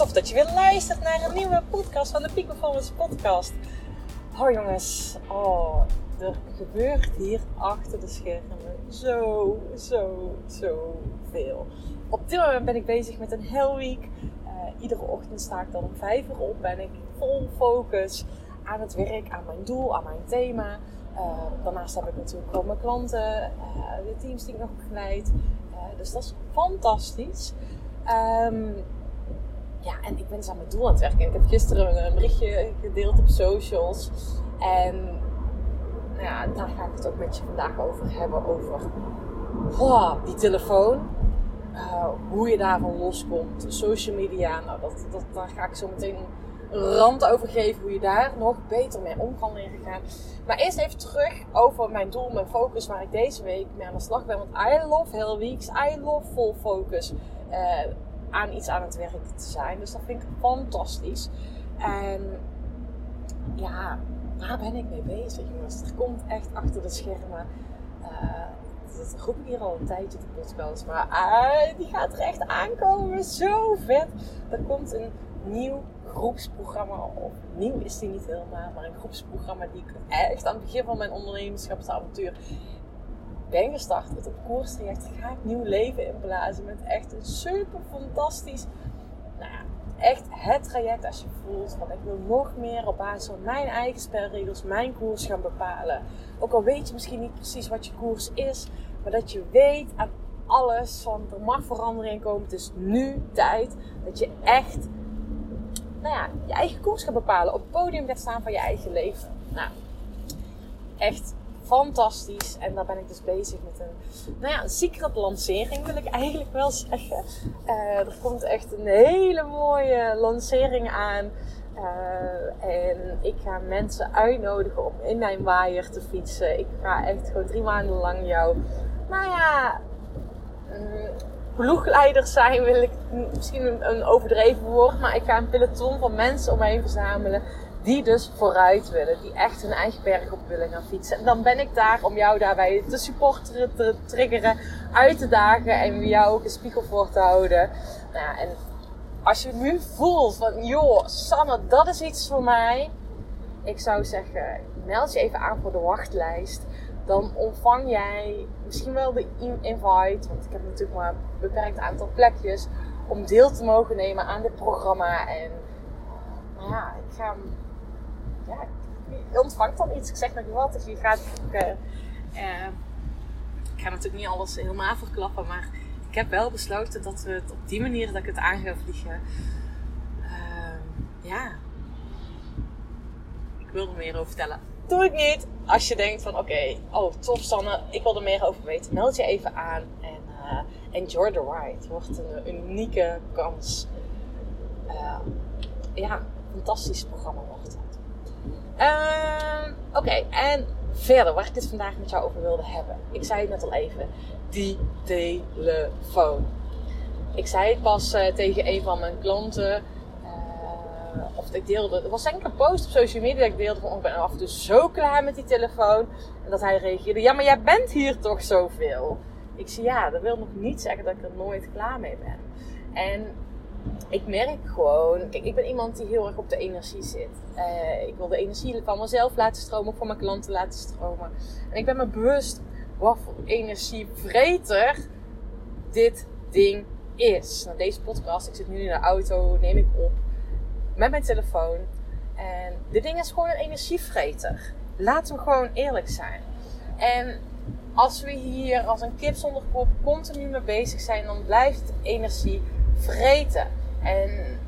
tof dat je weer luistert naar een nieuwe podcast van de Peak Performance Podcast. Oh jongens, oh, er gebeurt hier achter de schermen zo, zo, zo veel. Op dit moment ben ik bezig met een Hell Week. Uh, iedere ochtend sta ik dan om 5 uur op. Ben ik vol focus aan het werk, aan mijn doel, aan mijn thema. Uh, daarnaast heb ik natuurlijk ook mijn klanten, uh, de teams die ik nog begeleid. dus dat is fantastisch. Um, ja, en ik ben dus aan mijn doel aan het werken. Ik heb gisteren een berichtje gedeeld op socials. En nou ja, daar ga ik het ook met je vandaag over hebben. Over oh, die telefoon. Uh, hoe je daarvan loskomt. Social media. Nou, dat, dat, daar ga ik zo meteen een rand over geven. Hoe je daar nog beter mee om kan leren gaan. Maar eerst even terug over mijn doel, mijn focus. Waar ik deze week mee aan de slag ben. Want I love Hell Weeks. I love full focus. Uh, aan iets aan het werk te zijn. Dus dat vind ik fantastisch. En ja, waar ben ik mee bezig, jongens? Er komt echt achter de schermen. Uh, dat roep ik hier al een tijdje de podcast. Maar uh, die gaat er echt aankomen. Zo vet. Er komt een nieuw groepsprogramma. Of nieuw is die niet helemaal. Maar een groepsprogramma die ik echt aan het begin van mijn ondernemerschapsavontuur ben gestart met een koerstraject. Ga ik nieuw leven inblazen met echt een super fantastisch, nou ja, echt het traject als je voelt van ik wil nog meer op basis van mijn eigen spelregels mijn koers gaan bepalen. Ook al weet je misschien niet precies wat je koers is, maar dat je weet aan alles van er mag verandering komen. Het is nu tijd dat je echt nou ja, je eigen koers gaat bepalen. Op het podium gaat staan van je eigen leven. Nou, echt fantastisch. En daar ben ik dus bezig met een, nou ja, een secret lancering wil ik eigenlijk wel zeggen. Uh, er komt echt een hele mooie lancering aan. Uh, en ik ga mensen uitnodigen om in mijn waaier te fietsen. Ik ga echt gewoon drie maanden lang jou, nou ja, ploegleider zijn wil ik misschien een, een overdreven woord. Maar ik ga een peloton van mensen om me heen verzamelen die dus vooruit willen, die echt hun eigen berg op willen gaan fietsen. En dan ben ik daar om jou daarbij te supporteren, te triggeren, uit te dagen en jou ook een spiegel voor te houden. Nou en als je nu voelt van, joh, Sanne, dat is iets voor mij. Ik zou zeggen, meld je even aan voor de wachtlijst. Dan ontvang jij misschien wel de invite, want ik heb natuurlijk maar een beperkt aantal plekjes, om deel te mogen nemen aan dit programma. En nou ja, ik ga ja, je ontvangt dan iets. Ik zeg nog wat. Dus je gaat. Uh, uh, ik ga natuurlijk niet alles helemaal verklappen, maar ik heb wel besloten dat we het op die manier dat ik het aan ga vliegen. Uh, ja. Ik wil er meer over vertellen. Doe ik niet. Als je denkt van oké, okay, oh tof Sanne, ik wil er meer over weten. Meld je even aan en enjoy the ride. Het wordt een unieke kans. ja, fantastisch programma wordt Uh, Oké, en verder waar ik het vandaag met jou over wilde hebben. Ik zei het net al even. Die telefoon. Ik zei het pas uh, tegen een van mijn klanten. Uh, of ik deelde. Het was denk een post op social media. Dat ik deelde van. Ik ben af en toe zo klaar met die telefoon. En dat hij reageerde. Ja, maar jij bent hier toch zoveel? Ik zei ja, dat wil nog niet zeggen dat ik er nooit klaar mee ben. En ik merk gewoon, kijk, ik ben iemand die heel erg op de energie zit. Uh, ik wil de energie van mezelf laten stromen, van mijn klanten laten stromen. En ik ben me bewust wat voor energievreter dit ding is. Nou, deze podcast, ik zit nu in de auto, neem ik op met mijn telefoon. En dit ding is gewoon een energievreter. Laten we gewoon eerlijk zijn. En als we hier als een kip zonder kop continu mee bezig zijn, dan blijft energie vreten. En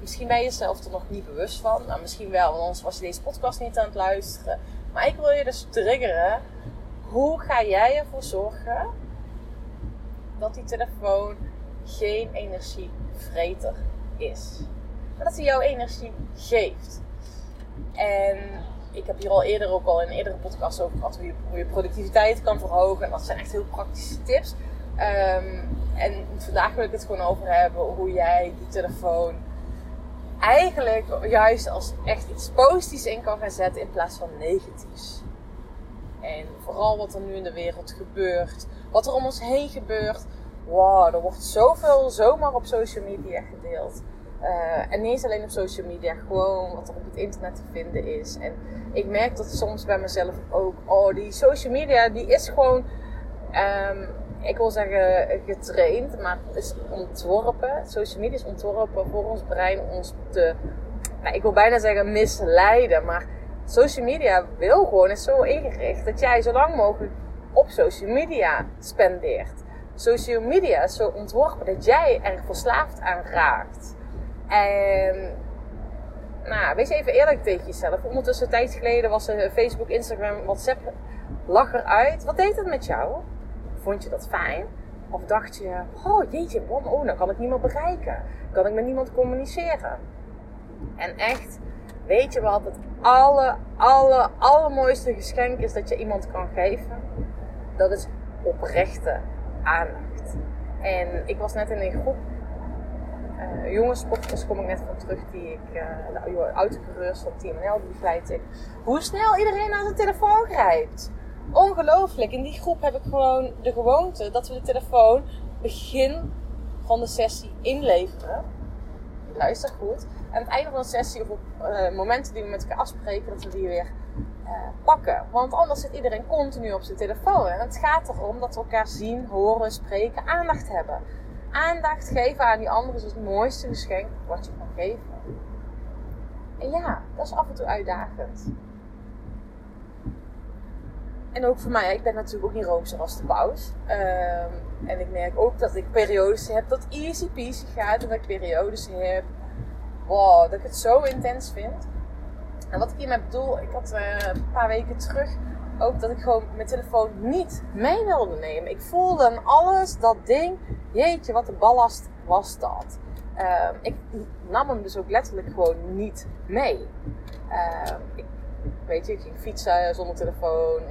misschien ben je jezelf er nog niet bewust van. Nou, misschien wel, want anders was je deze podcast niet aan het luisteren. Maar ik wil je dus triggeren. Hoe ga jij ervoor zorgen dat die telefoon geen energievreter is? Maar dat hij jouw energie geeft. En ik heb hier al eerder ook al in een eerdere podcast over gehad je, hoe je productiviteit kan verhogen. En dat zijn echt heel praktische tips. Um, en vandaag wil ik het gewoon over hebben hoe jij die telefoon eigenlijk juist als echt iets positiefs in kan gaan zetten in plaats van negatiefs. En vooral wat er nu in de wereld gebeurt, wat er om ons heen gebeurt. Wow, er wordt zoveel zomaar op social media gedeeld. Uh, en niet alleen op social media, gewoon wat er op het internet te vinden is. En ik merk dat soms bij mezelf ook, oh, die social media, die is gewoon, um, ik wil zeggen getraind, maar het is ontworpen. Social media is ontworpen voor ons brein ons te, nou, ik wil bijna zeggen misleiden, maar social media wil gewoon, is zo ingericht dat jij zo lang mogelijk op social media spendeert. Social media is zo ontworpen dat jij er verslaafd aan raakt. En nou, wees even eerlijk tegen jezelf. Ondertussen een tijd geleden was er Facebook, Instagram, WhatsApp lag eruit. Wat deed het met jou? Vond je dat fijn? Of dacht je, oh jeetje, oh, dan kan ik niemand bereiken. Kan ik met niemand communiceren? En echt, weet je wat het alle, alle, allermooiste geschenk is dat je iemand kan geven? Dat is oprechte aandacht. En ik was net in een groep uh, jonge sporters kom ik net van terug die ik, uh, de autocoureurs van die begeleid ik. Hoe snel iedereen naar zijn telefoon grijpt. Ongelooflijk. In die groep heb ik gewoon de gewoonte dat we de telefoon begin van de sessie inleveren. Luister goed. Aan het einde van de sessie of op uh, momenten die we met elkaar afspreken, dat we die weer pakken. Want anders zit iedereen continu op zijn telefoon. En het gaat erom dat we elkaar zien, horen, spreken, aandacht hebben aandacht geven aan die anderen is het mooiste geschenk wat je kan geven. En ja, dat is af en toe uitdagend. En ook voor mij, ik ben natuurlijk ook niet roomser als de paus. Ehm, en ik merk ook dat ik periodes heb dat easy peasy gaat. En dat ik periodes heb, wow, dat ik het zo intens vind. En wat ik hiermee bedoel, ik had uh, een paar weken terug ook dat ik gewoon mijn telefoon niet mee wilde nemen. Ik voelde aan alles dat ding jeetje, wat een ballast was dat. Uh, ik nam hem dus ook letterlijk gewoon niet mee. Uh, ik, weet je, ik ging fietsen zonder telefoon,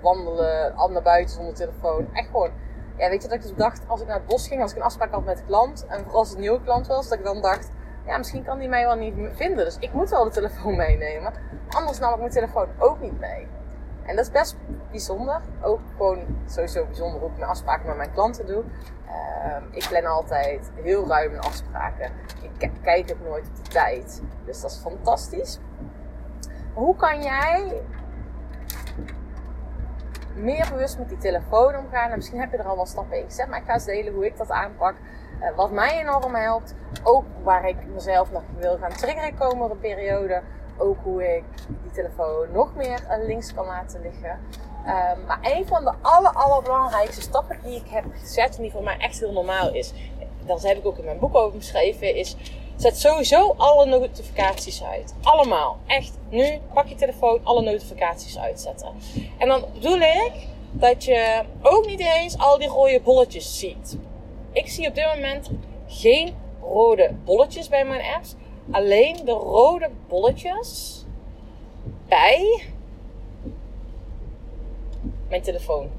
wandelen, al naar buiten zonder telefoon. Echt gewoon, ja, weet je, dat ik dus dacht, als ik naar het bos ging, als ik een afspraak had met klant, en vooral als het een nieuwe klant was, dat ik dan dacht, ja, misschien kan die mij wel niet vinden. Dus ik moet wel de telefoon meenemen. Anders nam ik mijn telefoon ook niet mee. En dat is best bijzonder. Ook gewoon sowieso bijzonder hoe ik mijn afspraken met mijn klanten doe. Uh, ik plan altijd heel ruim mijn afspraken. Ik kijk het nooit op de tijd. Dus dat is fantastisch. hoe kan jij meer bewust met die telefoon omgaan? En misschien heb je er al wel stappen in gezet. Maar ik ga eens delen hoe ik dat aanpak. Uh, wat mij enorm helpt. Ook waar ik mezelf nog wil gaan triggeren komende periode ook hoe ik die telefoon nog meer eh, links kan laten liggen. Um, maar een van de aller, allerbelangrijkste stappen die ik heb gezet, en die voor mij echt heel normaal is, dat heb ik ook in mijn boek over beschreven, is zet sowieso alle notificaties uit. Allemaal. Echt. Nu pak je telefoon, alle notificaties uitzetten. En dan bedoel ik dat je ook niet eens al die rode bolletjes ziet. Ik zie op dit moment geen rode bolletjes bij mijn apps alleen de rode bolletjes bij mijn telefoon.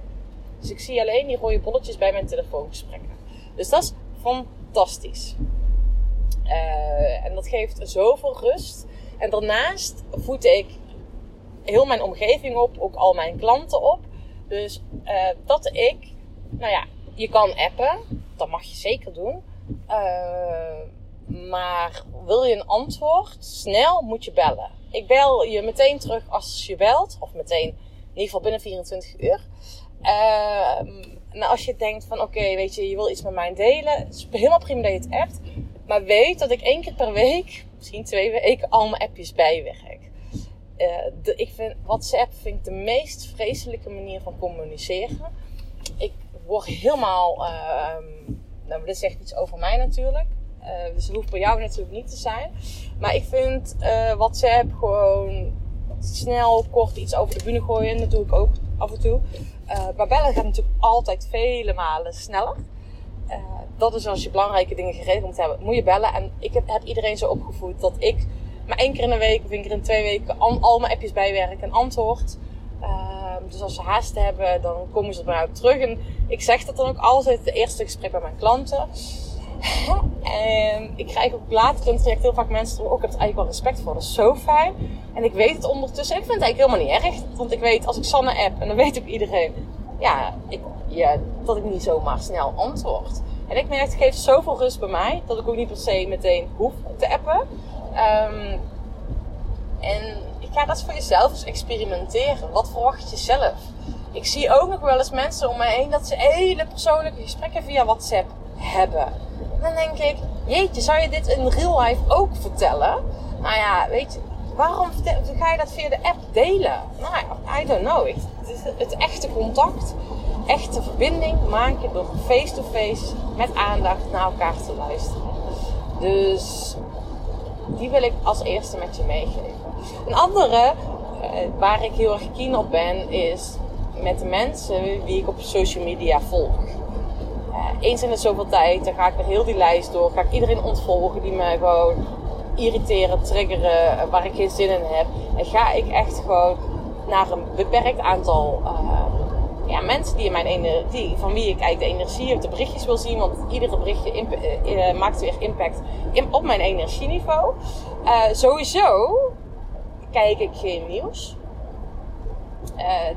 Dus ik zie alleen die rode bolletjes bij mijn telefoongesprekken. Dus dat is fantastisch. Uh, en dat geeft zoveel rust. En daarnaast voed ik heel mijn omgeving op, ook al mijn klanten op. Dus uh, dat ik, nou ja, je kan appen, dat mag je zeker doen. Uh, maar wil je een antwoord, snel moet je bellen. Ik bel je meteen terug als je belt. Of meteen, in ieder geval binnen 24 uur. Uh, nou, als je denkt van oké, weet je, je wil iets met mij delen. Het is helemaal prima dat je het appt. Maar weet dat ik één keer per week, misschien twee weken, al mijn appjes bijwerk. Uh, ik vind WhatsApp vind ik de meest vreselijke manier van communiceren. Ik word helemaal. Uh, nou, dit zegt iets over mij natuurlijk. Uh, dus het hoeft bij jou natuurlijk niet te zijn. Maar ik vind uh, WhatsApp gewoon snel, kort iets over de bühne gooien. Dat doe ik ook af en toe. Maar bellen gaat natuurlijk altijd vele malen sneller. Dat is als je belangrijke dingen geregeld moet hebben. Moet je bellen. En ik heb, heb iedereen zo opgevoed dat ik maar één keer in de week of één keer in twee weken al, mijn appjes bijwerk en antwoord. Ehm, dus als ze haast hebben, dan komen ze er bij terug. En ik zeg dat dan ook altijd de eerste gesprek bij mijn klanten. En ik krijg ook later in het traject heel vaak mensen ook, oh, ik heb er eigenlijk wel respect voor. Dat is zo fijn. En ik weet het ondertussen. Ik vind het eigenlijk helemaal niet erg. Want ik weet, als ik Sanne app, en dan weet ook iedereen, ja, ik, ja dat ik niet zomaar snel antwoord. En ik merk, het geeft zoveel rust bij mij, dat ik ook niet per se meteen hoef te appen. Ehm, en ik ga dat voor jezelf eens experimenteren. Wat verwacht je zelf? Ik zie ook nog wel eens mensen om me heen dat ze hele persoonlijke gesprekken via WhatsApp hebben. En dan denk ik, jeetje, zou je dit in real life ook vertellen? Nou ja, weet je, waarom ga je dat via de app delen? Nou I don't know. Het, echte contact, echte verbinding maak je door face-to-face met aandacht naar elkaar te luisteren. Dus die wil ik als eerste met je meegeven. Een andere eh, waar ik heel erg keen op ben, is met de mensen wie ik op social media volg. Uh, eens in de zoveel tijd, dan ga ik met heel die lijst door. Ga ik iedereen ontvolgen die me gewoon irriteren, triggeren, eh, waar ik geen zin in heb. En ga ik echt gewoon naar een beperkt aantal uh, ja, mensen die mijn die, van wie ik eigenlijk de energie op de berichtjes wil zien. Want iedere berichtje uh, maakt weer impact op mijn energieniveau. sowieso kijk ik geen nieuws.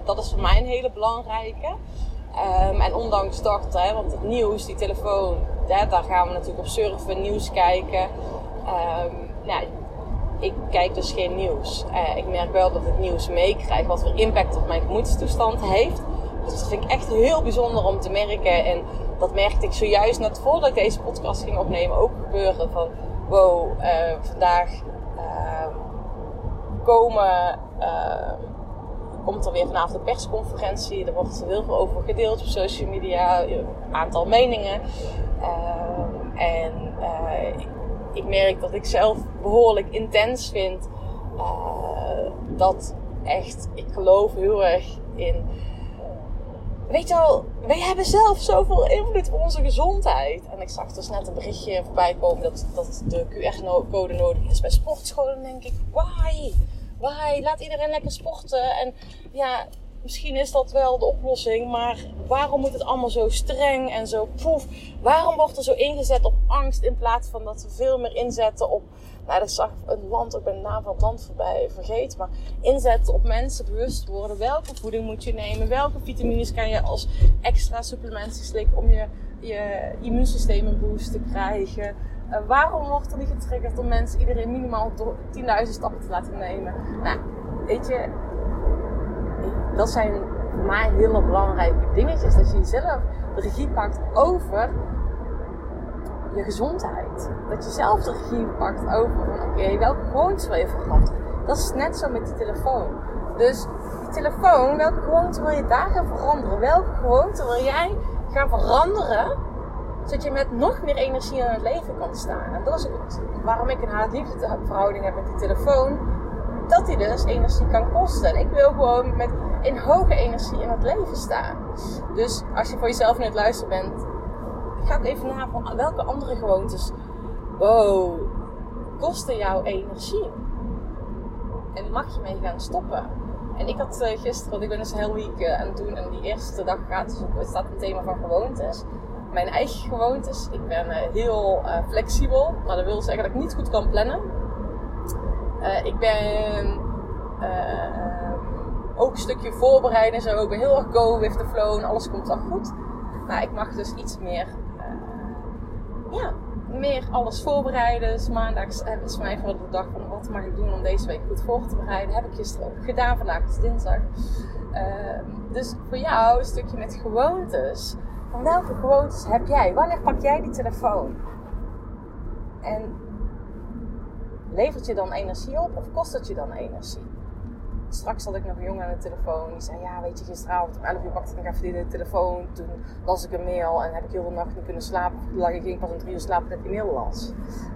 dat is voor mij een hele belangrijke. Um, en ondanks dat, hè, want het nieuws, die telefoon, daar gaan we natuurlijk op surfen, nieuws kijken. Um, nou, ik kijk dus geen nieuws. Uh, ik merk wel dat het nieuws meekrijgt wat voor impact op mijn gemoedstoestand heeft. Dus dat vind ik echt heel bijzonder om te merken. En dat merkte ik zojuist net voordat ik deze podcast ging opnemen ook gebeuren. Van wow, uh, vandaag uh, komen, ehm, komt er weer vanavond een persconferentie. Er wordt heel veel over gedeeld op social media. Een aantal meningen. Ehm, en eh, ik merk dat ik zelf behoorlijk intens vind. Uh, dat echt, ik geloof heel erg in. Weet je wel, wij hebben zelf zoveel invloed op onze gezondheid. En ik zag dus net een berichtje voorbij komen dat, dat de QR-code nodig is bij sportscholen. Dan denk ik, why? Why? Laat iedereen lekker sporten. En ja, misschien is dat wel de oplossing, maar waarom moet het allemaal zo streng en zo poef? Waarom wordt er zo ingezet op angst in plaats van dat we veel meer inzetten op, nou, dat zag een land, ik ben de naam van het land voorbij vergeten, maar inzetten op mensen bewust worden. Welke voeding moet je nemen? Welke vitamines kan je als extra supplementen slikken om je, je immuunsysteem een boost te krijgen? Uh, waarom wordt er niet getriggerd om mensen iedereen minimaal 10.000 stappen te laten nemen? Nou, weet je, dat zijn voor mij hele belangrijke dingetjes. Dat je jezelf de regie pakt over je gezondheid. Dat je zelf de regie pakt over van oké, welke gewoontes wil je veranderen? Dat is net zo met die telefoon. Dus die telefoon, welke gewoonte wil je daar gaan veranderen? Welke gewoonte wil jij gaan veranderen? Zodat je met nog meer energie in het leven kan staan. En dat is waarom ik een haat-liefde verhouding heb met die telefoon. Dat die dus energie kan kosten. En ik wil gewoon met in hoge energie in het leven staan. Dus als je voor jezelf nu het luisteren bent, ga ook even na van welke andere gewoontes, wow, kosten jouw energie? En mag je mee gaan stoppen? En ik had uh, gisteren, want ik ben dus heel week uh, aan het doen en die eerste dag gaat dus ook, staat een thema van gewoontes. Mijn eigen gewoontes. Ik ben uh, heel flexibel, maar dat wil zeggen dat ik niet goed kan plannen. Ik ben ook een stukje voorbereiden zo. Ik ben heel erg go with the flow en alles komt wel goed. Maar ik mag dus iets meer, uh, ja, meer alles voorbereiden. Dus maandags uh, is mij voor de dag van wat mag ik doen om deze week goed voor te bereiden. Heb ik gisteren ook gedaan, vandaag is dinsdag. Uh, dus voor jou een stukje met gewoontes. Van welke gewoontes heb jij? Wanneer pak jij die telefoon? En levert je dan energie op of kost het je dan energie? straks had ik nog een jongen aan de telefoon. Die zei, ja weet je, gisteravond om 11 uur pakte ik even de telefoon. Toen las ik een mail en heb ik heel de nacht niet kunnen slapen. Toen lag ik ging pas om drie uur slapen dat ik die mail las.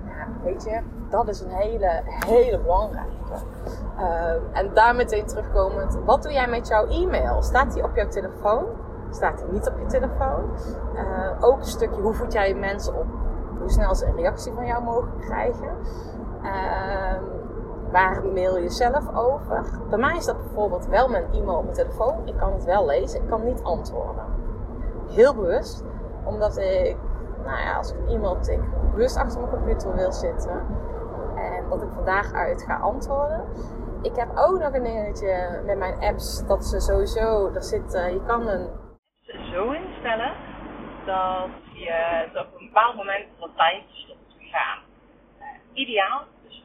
Ja, weet je, dat is een hele, hele belangrijke. Uh, en daar meteen terugkomend, wat doe jij met jouw e-mail? Staat die op jouw telefoon? Staat die niet op je telefoon? Uh, ook een stukje, hoe voed jij mensen op? Hoe snel ze een reactie van jou mogen krijgen? Uh, Waar mail je zelf over? Bij mij is dat bijvoorbeeld wel mijn e-mail op mijn telefoon. Ik kan het wel lezen, ik kan niet antwoorden. Heel bewust, omdat ik, nou ja, als ik een e-mail tik, bewust achter mijn computer wil zitten. En dat ik vandaag uit ga antwoorden. Ik heb ook nog een dingetje met mijn apps, dat ze sowieso, er zit, uh, je kan een zo instellen dat je op een bepaald moment van tijd stopt te gaan. Uh, ideaal,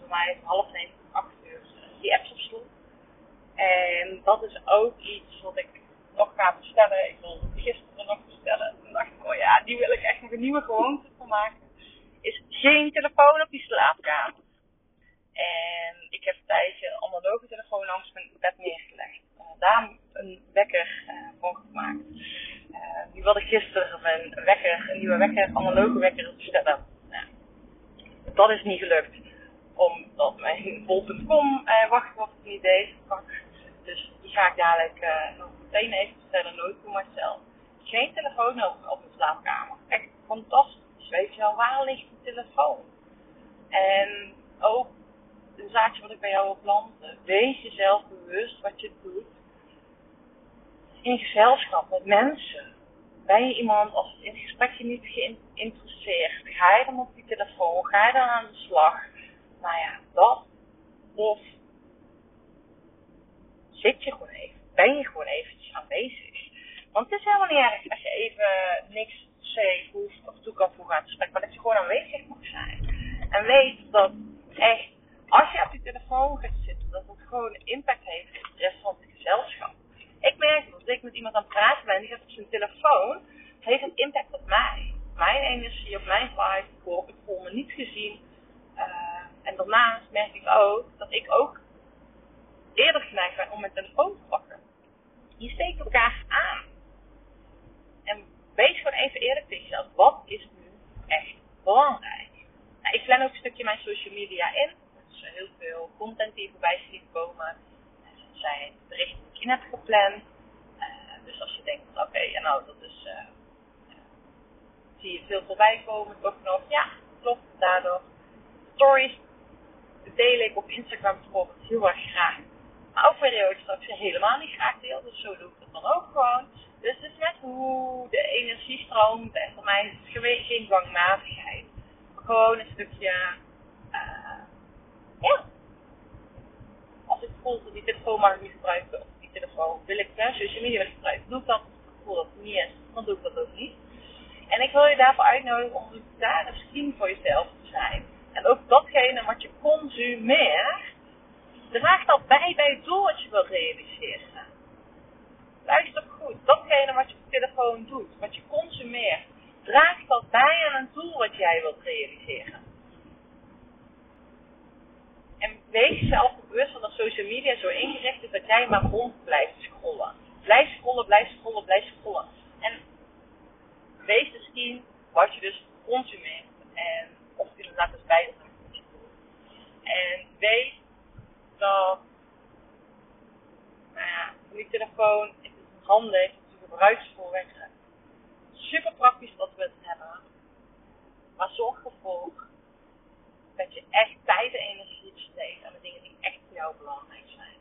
voor mij is half negen tot acht uur die apps op slot. En dat is ook iets wat ik nog ga bestellen. Ik wil gisteren nog bestellen. Toen dacht ik, oh ja, die wil ik echt nog een nieuwe gewoonte van maken. Is geen telefoon op die slaapkamer. En ik heb een tijdje analoge telefoon langs mijn bed neergelegd. Uh, daar een wekker uh, voor gemaakt. Uh, die wilde gisteren een wekker, een nieuwe wekker, analoge wekker bestellen. Nou, dat is niet gelukt. Omdat mijn bol.com uh, wachtwoord niet deed. Dus die ga ik dadelijk nog meteen even bestellen. Nooit voor mezelf. Geen telefoon op, op mijn slaapkamer. Echt fantastisch. Weet je wel, waar ligt de telefoon? En ook een zaakje wat ik bij jou wil planten. Wees jezelf bewust wat je doet. In gezelschap met mensen. Ben je iemand als in het gesprek je niet geïnteresseerd? Ga je dan op die telefoon? Ga je dan aan de slag? Nou ja, dat. Of zit je gewoon even. Ben je gewoon eventjes aanwezig. Want het is helemaal niet erg als je even niks zegt, hoeft of toe kan voegen aan het gesprek. Maar dat je gewoon aanwezig mag zijn. En weet dat echt als je op je telefoon gaat zitten, dat het gewoon impact heeft op de rest van het gezelschap. Ik merk dat als ik met iemand aan het praten ben, die gaat op zijn telefoon, heeft een impact op mij. Mijn energie, op mijn vibe, ik, voel me niet gezien. Uh, en daarnaast merk ik ook dat ik ook eerder geneigd ben om mijn telefoon te pakken. Je steekt elkaar aan. En wees gewoon even eerlijk tegen jezelf. Wat is nu echt belangrijk? Nou, ik plan ook een stukje mijn social media in heel veel content die voorbij ziet komen. Dat zijn berichten die ik in heb gepland. Uh, dus als je denkt, oké, nou, dat is, uh, zie je veel voorbij komen, toch nog, ja, klopt, daardoor. Stories deel ik op Instagram bijvoorbeeld heel erg graag. Maar ook periodes dat ik helemaal niet graag deel, dus zo doe ik het dan ook gewoon. Dus het is net hoe de energie stroomt en voor mij is het geen dwangmatigheid. Gewoon een stukje uh, ja. Als ik voel dat die telefoon mag ik niet gebruiken, of die telefoon wil ik hè, social media gebruiken, doe ik dat. Als ik voel dat het niet is, dan doe ik dat ook niet. En ik wil je daarvoor uitnodigen om daar eens kien voor jezelf te zijn. En ook datgene wat je consumeert, draagt dat bij bij het doel wat je wilt Luister goed, datgene wat je op telefoon doet, wat je consumeert, draagt dat bij aan een doel wat jij wilt realiseren. En wees jezelf bewust van dat social media zo ingericht is dat jij maar rond blijft scrollen. Blijf scrollen, blijf scrollen, blijf scrollen. En wees dus zien wat je dus consumeert. En of je inderdaad dus bijdraagt met je doel. En weet dat, nou ja, die telefoon is handig, het is een gebruiksvoorwerp. Super praktisch dat we het hebben. Maar zorg ervoor dat je echt tijd en energie besteedt aan de dingen die echt voor jou belangrijk zijn.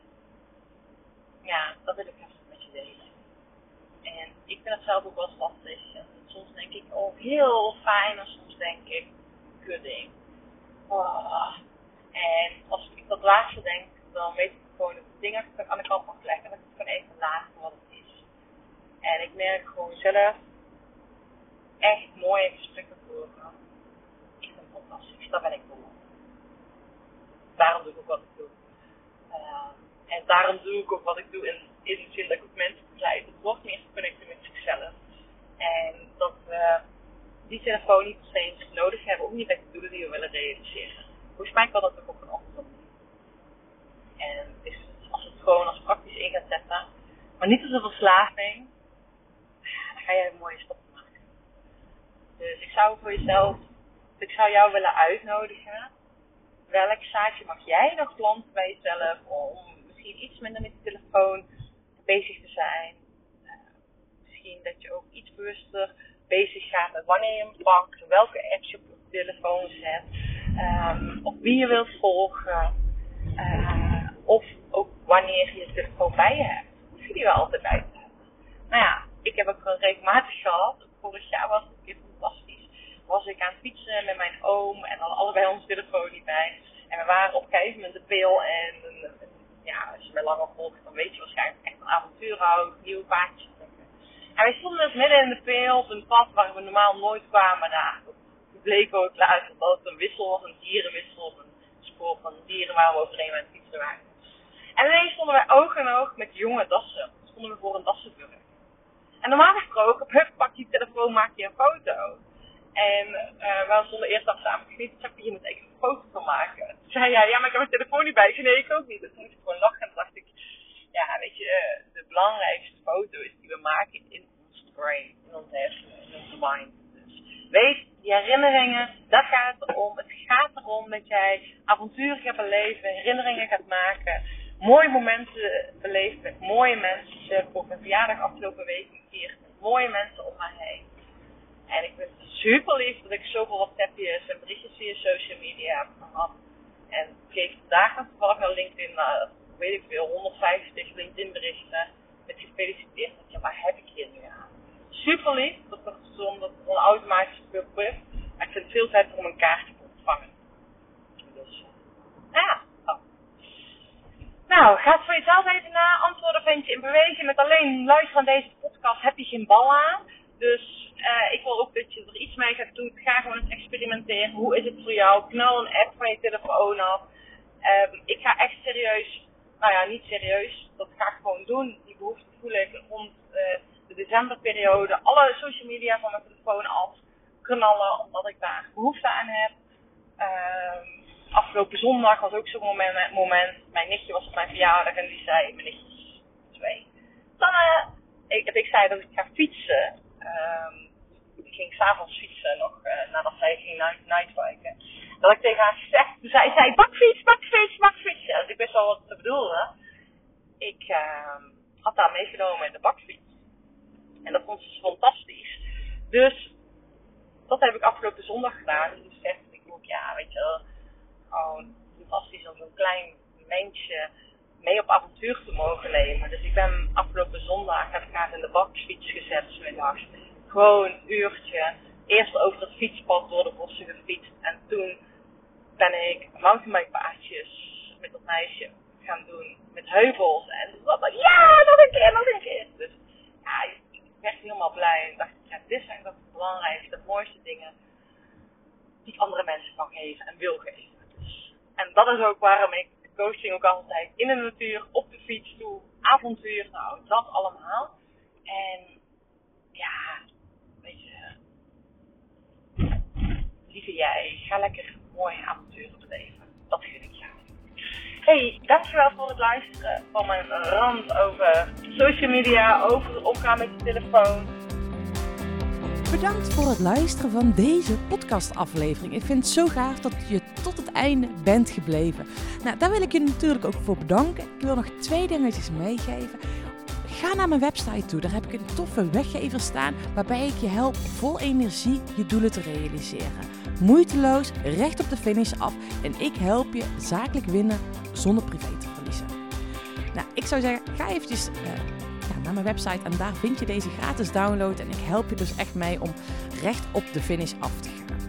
Ja, dat wil ik even met je delen. En ik vind het zelf ook wel lastig. En soms denk ik, oh, heel fijn. En soms denk ik, kudding. Oh. En als ik dat laatste denk, dan weet ik gewoon dat ik dingen aan de kant mag leggen. En dat ik gewoon even laten wat het is. En ik merk gewoon zelf echt mooie gesprekken voeren. Ik het fantastisch. Daar ben ik voor daarom doe ik ook wat ik doe. Uh, en daarom doe ik ook wat ik doe in, in de zin dat ik ook mensen begeleid. Het wordt meer connecten met zichzelf. En dat we die telefoon niet per se nodig hebben, ook niet met de doelen die we willen realiseren. Volgens mij kan dat ook op een andere manier. En dus als het gewoon als praktisch in gaat zetten, maar niet als een verslaving, ga jij een mooie stap maken. Dus ik zou voor jezelf, ik zou jou willen uitnodigen welk zaadje mag jij nog planten bij jezelf om misschien iets minder met je telefoon bezig te zijn. Uh, misschien dat je ook iets bewuster bezig gaat met wanneer je hem pakt, welke apps je op je telefoon zet, um, of wie je wilt volgen, uh, of ook wanneer je je telefoon bij je hebt. Je die wel altijd bij hebben. Nou ja, ik heb ook regelmatig gehad, vorig jaar was het keer fantastisch was ik aan het fietsen met mijn oom en dan allebei onze telefoon niet bij. En we waren op een gegeven moment de pil en ja, als je mij langer volgt, dan weet je waarschijnlijk echt een avontuur houdt, nieuwe paardjes trekken. En wij stonden dus midden in de peel op een pad waar we normaal nooit kwamen. Nou, het bleek ook later dat het een wissel was, een dierenwissel, of een spoor van dieren waar we overheen aan het fietsen waren. En ineens stonden wij oog in oog met jonge dassen. Stonden we voor een dassenburg. En normaal gesproken, hup, pak je telefoon, maak je een foto. En uh, we stonden eerst af samen geknipt. Zeg, je moet even een foto van maken. Toen zei jij, ja, maar ik heb mijn telefoon niet bij. Ik zei, nee, ik ook niet. Dus toen moest ik gewoon lachen. En toen dacht ik, ja, weet je, uh, de belangrijkste foto is die we maken in ons brain, in ons hersenen, in onze mind. Dus weet, die herinneringen, dat gaat het om. Het gaat erom dat jij avonturen gaat beleven, herinneringen gaat maken, mooie momenten beleeft met mooie mensen. Ik op mijn verjaardag afgelopen week gevierd met mooie mensen om mij heen. En ik het super lief dat ik zoveel WhatsAppjes en berichtjes via social media gehad. En ik keek vandaag nog toevallig naar LinkedIn, naar, weet ik veel, 150 LinkedIn berichten met gefeliciteerd. Ja, waar heb ik hier nu aan? Super lief, dat is omdat het een automatisch gebeurt. Maar ik vind het veel tijd om een kaartje te ontvangen. Dus, ja. Nou, ga het voor jezelf even na. Antwoorden vind je in beweging. Met alleen luisteren aan deze podcast heb je geen bal aan. Dus uh, ik wil ook dat je er iets mee gaat doen. Ga gewoon eens experimenteren. Hoe is het voor jou? Knal een app van je telefoon af. Um, ik ga echt serieus, nou ja, niet serieus. Dat ga ik gewoon doen. Die behoefte voel ik rond uh, de decemberperiode. Alle social media van mijn telefoon af knallen. Omdat ik daar behoefte aan heb. Um, afgelopen zondag was ook zo'n moment, moment. Mijn nichtje was op mijn verjaardag en die zei, mijn nichtje is twee. Dan, uh, ik, ik zei dat ik ga fietsen. Um, ik ging s'avonds fietsen nog, uh, nadat zij ging night, nightbiken. Dat ik tegen haar gezegd, toen zei bakfiets, bakfiets, bakfiets. Dus ik wist wel wat ze bedoelde. Ik uh, had haar meegenomen in de bakfiets. En dat vond ze fantastisch. Dus, dat heb ik afgelopen zondag gedaan. Dus zegt ik ook, ja, weet je wel, gewoon fantastisch om zo'n klein mensje mee op avontuur te mogen nemen. Dus ik ben afgelopen zondag, heb ik haar in de bakfiets gezet, smiddags. Gewoon een uurtje. Eerst over het fietspad door de bossen gefietst. En toen ben ik mountainbike paardjes met dat meisje gaan doen. Met heuvels. En was ja, nog een keer, nog een keer. Dus ja, ik werd helemaal blij. En dacht, ja, dit zijn de belangrijkste, de mooiste dingen die andere mensen kan geven en wil geven. En dat is ook waarom ik coaching ook altijd in de natuur, op de fiets toe, avontuur, nou, dat allemaal. En ja, weet je, lieve jij, ga lekker mooie avonturen beleven. Dat gun ik jou. Hey, dankjewel voor het luisteren van mijn rand over social media, over het omgaan met je telefoon. Bedankt voor het luisteren van deze podcastaflevering. Ik vind het zo gaaf dat je einde bent gebleven. Nou, daar wil ik je natuurlijk ook voor bedanken. Ik wil nog twee dingetjes meegeven. Ga naar mijn website toe. Daar heb ik een toffe weggever staan waarbij ik je help vol energie je doelen te realiseren. Moeiteloos, recht op de finish af en ik help je zakelijk winnen zonder privé te verliezen. Nou, ik zou zeggen, ga eventjes ja, naar mijn website en daar vind je deze gratis download. En ik help je dus echt mee om recht op de finish af te gaan.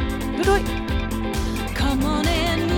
Come on in.